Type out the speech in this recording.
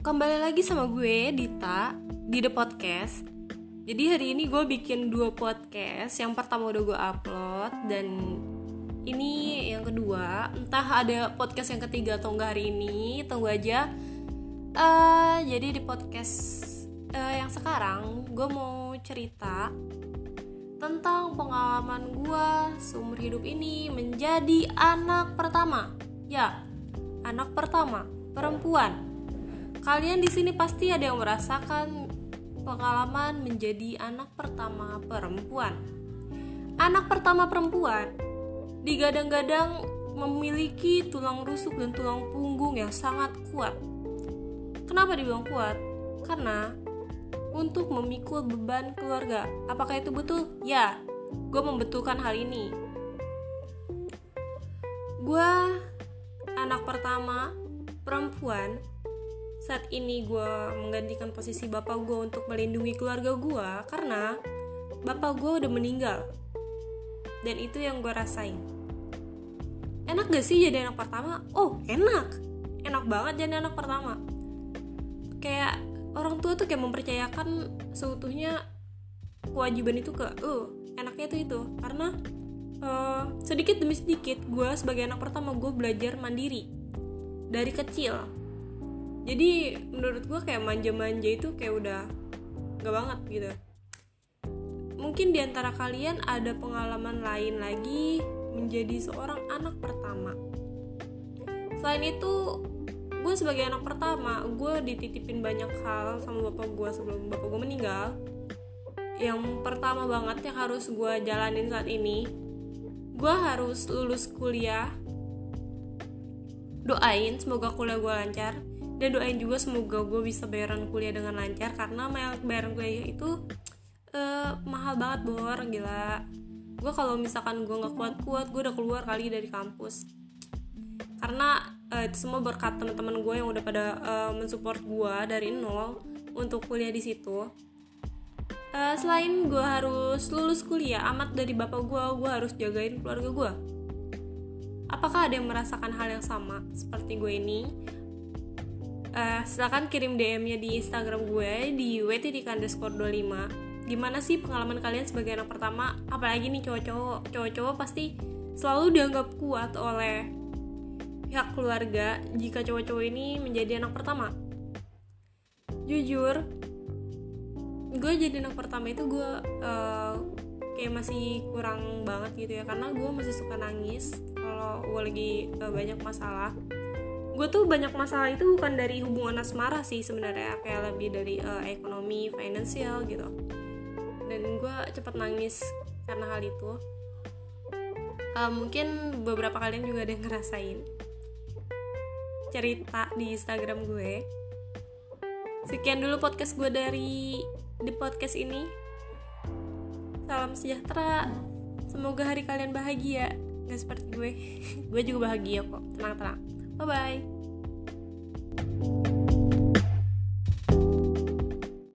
kembali lagi sama gue Dita di The Podcast. Jadi hari ini gue bikin dua podcast. Yang pertama udah gue upload dan ini yang kedua. Entah ada podcast yang ketiga atau enggak hari ini, tunggu aja. Uh, jadi di podcast uh, yang sekarang gue mau cerita tentang pengalaman gue seumur hidup ini menjadi anak pertama. Ya, anak pertama perempuan. Kalian di sini pasti ada yang merasakan pengalaman menjadi anak pertama perempuan. Anak pertama perempuan digadang-gadang memiliki tulang rusuk dan tulang punggung yang sangat kuat. Kenapa dibilang kuat? Karena untuk memikul beban keluarga. Apakah itu betul? Ya, gue membetulkan hal ini. Gue anak pertama perempuan saat ini gue menggantikan posisi bapak gue untuk melindungi keluarga gue karena bapak gue udah meninggal. Dan itu yang gue rasain. Enak gak sih jadi anak pertama? Oh enak. Enak banget jadi anak pertama. Kayak orang tua tuh kayak mempercayakan seutuhnya kewajiban itu ke uh enaknya tuh itu. Karena uh, sedikit demi sedikit gue sebagai anak pertama gue belajar mandiri. Dari kecil jadi menurut gue kayak manja-manja itu kayak udah gak banget gitu. Mungkin di antara kalian ada pengalaman lain lagi menjadi seorang anak pertama. Selain itu gue sebagai anak pertama gue dititipin banyak hal sama bapak gue sebelum bapak gue meninggal. Yang pertama banget yang harus gue jalanin saat ini gue harus lulus kuliah. Doain semoga kuliah gue lancar dan doain juga semoga gue bisa bayaran kuliah dengan lancar karena bayaran kuliah itu uh, mahal banget bor. Gila. Gue kalau misalkan gue nggak kuat kuat gue udah keluar kali dari kampus. Karena uh, itu semua berkat teman-teman gue yang udah pada uh, mensupport gue dari nol untuk kuliah di situ. Uh, selain gue harus lulus kuliah amat dari bapak gue gue harus jagain keluarga gue apakah ada yang merasakan hal yang sama seperti gue ini uh, silahkan kirim DM-nya di Instagram gue di wtdik_25 gimana sih pengalaman kalian sebagai anak pertama? Apalagi nih cowok-cowok. Cowok-cowok pasti selalu dianggap kuat oleh pihak keluarga jika cowok-cowok ini menjadi anak pertama. Jujur gue jadi anak pertama itu gue uh, kayak masih kurang banget gitu ya. Karena gue masih suka nangis kalau gue lagi uh, banyak masalah gue tuh banyak masalah itu bukan dari hubungan asmara sih sebenarnya kayak lebih dari uh, ekonomi finansial gitu. Dan gue cepet nangis karena hal itu. Uh, mungkin beberapa kalian juga ada yang ngerasain. Cerita di Instagram gue. Sekian dulu podcast gue dari di podcast ini. Salam sejahtera. Semoga hari kalian bahagia. Gak seperti gue. Gue juga bahagia kok. Tenang tenang Bye bye.